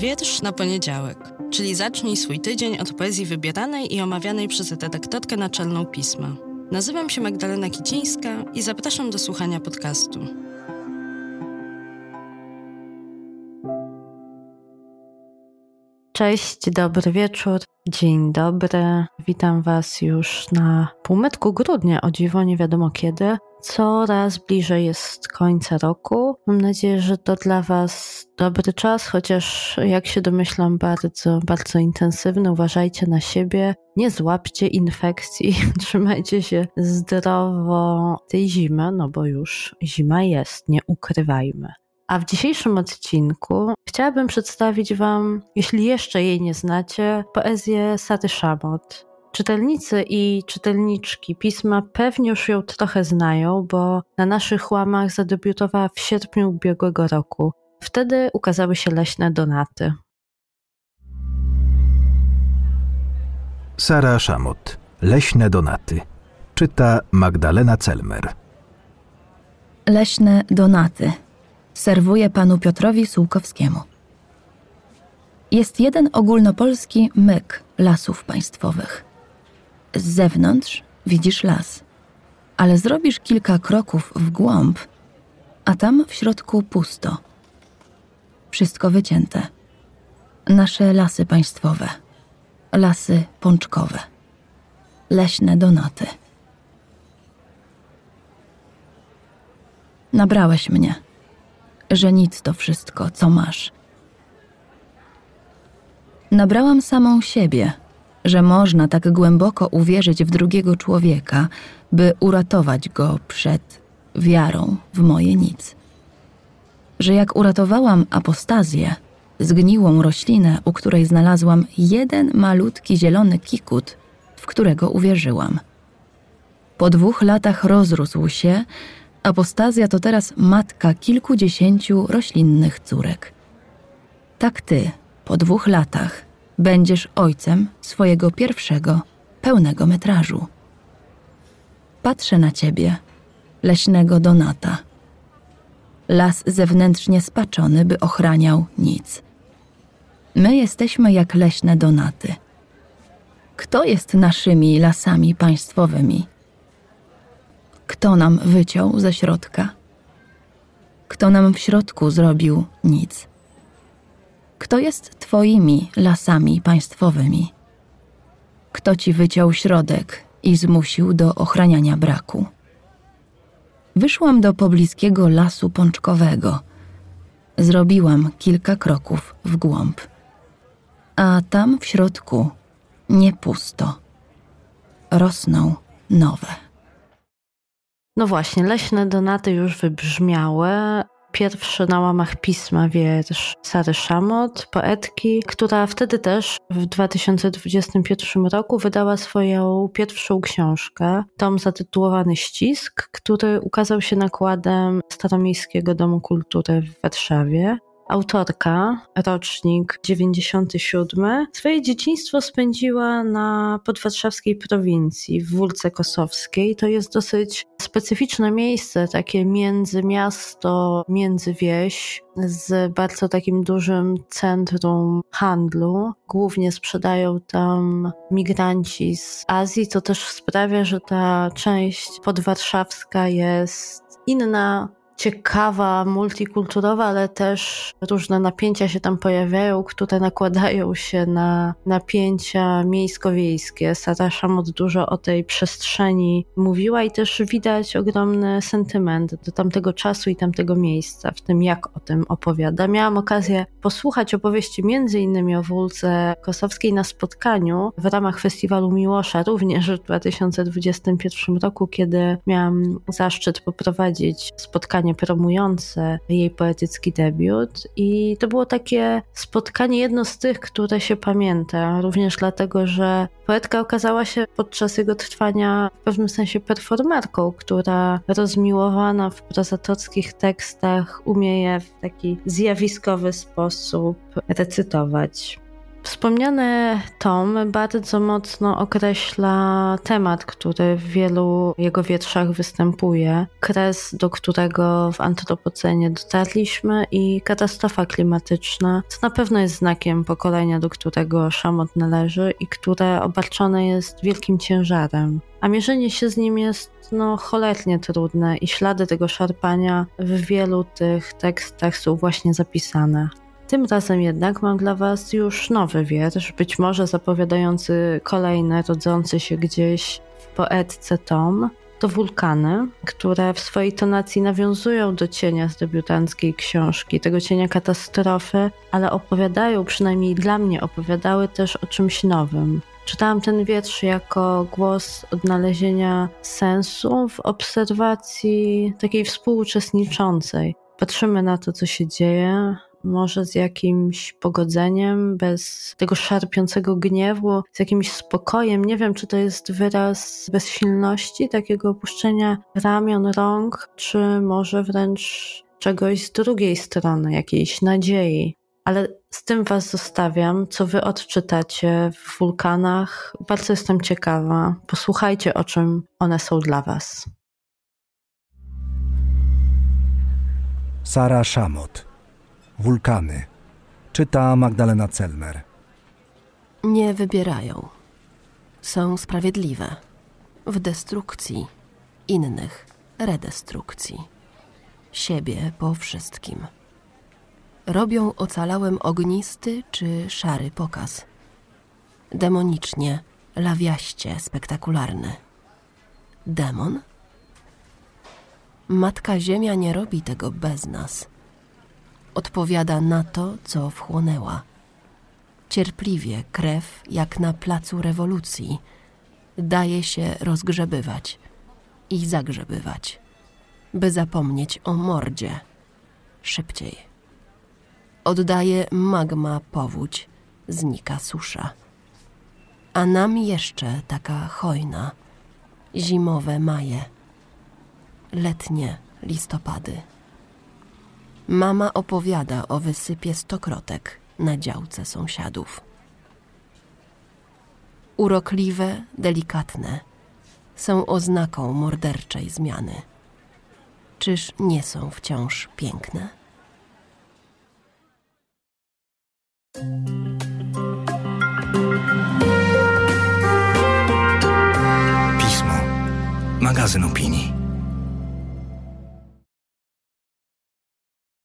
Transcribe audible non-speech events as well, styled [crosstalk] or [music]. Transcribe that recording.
Wiersz na poniedziałek, czyli zacznij swój tydzień od poezji wybieranej i omawianej przez redaktorkę naczelną pisma. Nazywam się Magdalena Kicińska i zapraszam do słuchania podcastu. Cześć, dobry wieczór, dzień dobry. Witam Was już na półmetku grudnia, o dziwo nie wiadomo kiedy. Coraz bliżej jest końca roku. Mam nadzieję, że to dla Was dobry czas, chociaż jak się domyślam, bardzo, bardzo intensywny. Uważajcie na siebie, nie złapcie infekcji, [laughs] trzymajcie się zdrowo tej zimy, no bo już zima jest, nie ukrywajmy. A w dzisiejszym odcinku chciałabym przedstawić Wam, jeśli jeszcze jej nie znacie, poezję Sary Szamot. Czytelnicy i czytelniczki pisma pewnie już ją trochę znają, bo na naszych łamach zadebiutowała w sierpniu ubiegłego roku. Wtedy ukazały się leśne donaty. Sara Szamot. Leśne donaty. Czyta Magdalena Celmer. Leśne donaty. Serwuję panu Piotrowi Sułkowskiemu. Jest jeden ogólnopolski myk lasów państwowych. Z zewnątrz widzisz las, ale zrobisz kilka kroków w głąb, a tam w środku pusto. Wszystko wycięte. Nasze lasy państwowe, lasy pączkowe, leśne donaty. Nabrałeś mnie, że nic to wszystko, co masz. Nabrałam samą siebie, że można tak głęboko uwierzyć w drugiego człowieka, by uratować go przed wiarą w moje nic. Że jak uratowałam apostazję, zgniłą roślinę, u której znalazłam jeden malutki zielony kikut, w którego uwierzyłam. Po dwóch latach rozrósł się, apostazja to teraz matka kilkudziesięciu roślinnych córek. Tak ty, po dwóch latach, będziesz ojcem swojego pierwszego, pełnego metrażu. Patrzę na ciebie, leśnego Donata. Las zewnętrznie spaczony, by ochraniał nic. My jesteśmy jak leśne Donaty. Kto jest naszymi lasami państwowymi? Kto nam wyciął ze środka? Kto nam w środku zrobił nic? Kto jest Twoimi lasami państwowymi? Kto ci wyciął środek i zmusił do ochraniania braku? Wyszłam do pobliskiego lasu pączkowego. Zrobiłam kilka kroków w głąb. A tam w środku nie pusto. Rosną nowe. No właśnie, leśne donaty już wybrzmiały, Pierwszy na łamach pisma wiersz Sary Szamot, poetki, która wtedy też w 2021 roku wydała swoją pierwszą książkę, tom zatytułowany Ścisk, który ukazał się nakładem Staromiejskiego Domu Kultury w Warszawie. Autorka, rocznik 97, swoje dzieciństwo spędziła na podwarszawskiej prowincji, w Wólce Kosowskiej. To jest dosyć specyficzne miejsce, takie między miasto, między wieś, z bardzo takim dużym centrum handlu. Głównie sprzedają tam migranci z Azji, co też sprawia, że ta część podwarszawska jest inna ciekawa, multikulturowa, ale też różne napięcia się tam pojawiają, które nakładają się na napięcia miejsko-wiejskie. Sara Szamot dużo o tej przestrzeni mówiła i też widać ogromny sentyment do tamtego czasu i tamtego miejsca, w tym jak o tym opowiada. Miałam okazję posłuchać opowieści między innymi o Wólce Kosowskiej na spotkaniu w ramach Festiwalu Miłosza, również w 2021 roku, kiedy miałam zaszczyt poprowadzić spotkanie promujące jej poetycki debiut i to było takie spotkanie, jedno z tych, które się pamięta, również dlatego, że poetka okazała się podczas jego trwania w pewnym sensie performerką, która rozmiłowana w prozatorskich tekstach umie je w taki zjawiskowy sposób recytować. Wspomniany tom bardzo mocno określa temat, który w wielu jego wierszach występuje. Kres, do którego w antropocenie dotarliśmy i katastrofa klimatyczna, co na pewno jest znakiem pokolenia, do którego szamot należy i które obarczone jest wielkim ciężarem. A mierzenie się z nim jest no, cholernie trudne i ślady tego szarpania w wielu tych tekstach są właśnie zapisane. Tym razem jednak mam dla Was już nowy wiersz, być może zapowiadający kolejny, rodzący się gdzieś w poetce tom. To wulkany, które w swojej tonacji nawiązują do cienia z debiutanckiej książki, tego cienia katastrofy, ale opowiadają, przynajmniej dla mnie opowiadały też o czymś nowym. Czytałam ten wiersz jako głos odnalezienia sensu w obserwacji takiej współuczestniczącej. Patrzymy na to, co się dzieje, może z jakimś pogodzeniem, bez tego szarpiącego gniewu, z jakimś spokojem. Nie wiem, czy to jest wyraz bezsilności, takiego opuszczenia ramion, rąk, czy może wręcz czegoś z drugiej strony, jakiejś nadziei. Ale z tym Was zostawiam, co Wy odczytacie w wulkanach. Bardzo jestem ciekawa. Posłuchajcie, o czym one są dla Was. Sara Szamot Wulkany. Czyta Magdalena Celmer. Nie wybierają. Są sprawiedliwe. W destrukcji. Innych redestrukcji. Siebie po wszystkim. Robią ocalałem ognisty czy szary pokaz. Demonicznie, lawiaście, spektakularny. Demon? Matka Ziemia nie robi tego bez nas – odpowiada na to, co wchłonęła. Cierpliwie krew, jak na placu rewolucji, daje się rozgrzebywać i zagrzebywać, by zapomnieć o mordzie. Szybciej. Oddaje magma powódź, znika susza. A nam jeszcze taka hojna, zimowe maje, letnie listopady. Mama opowiada o wysypie stokrotek na działce sąsiadów. Urokliwe, delikatne, są oznaką morderczej zmiany. Czyż nie są wciąż piękne? Pismo. Magazyn opinii.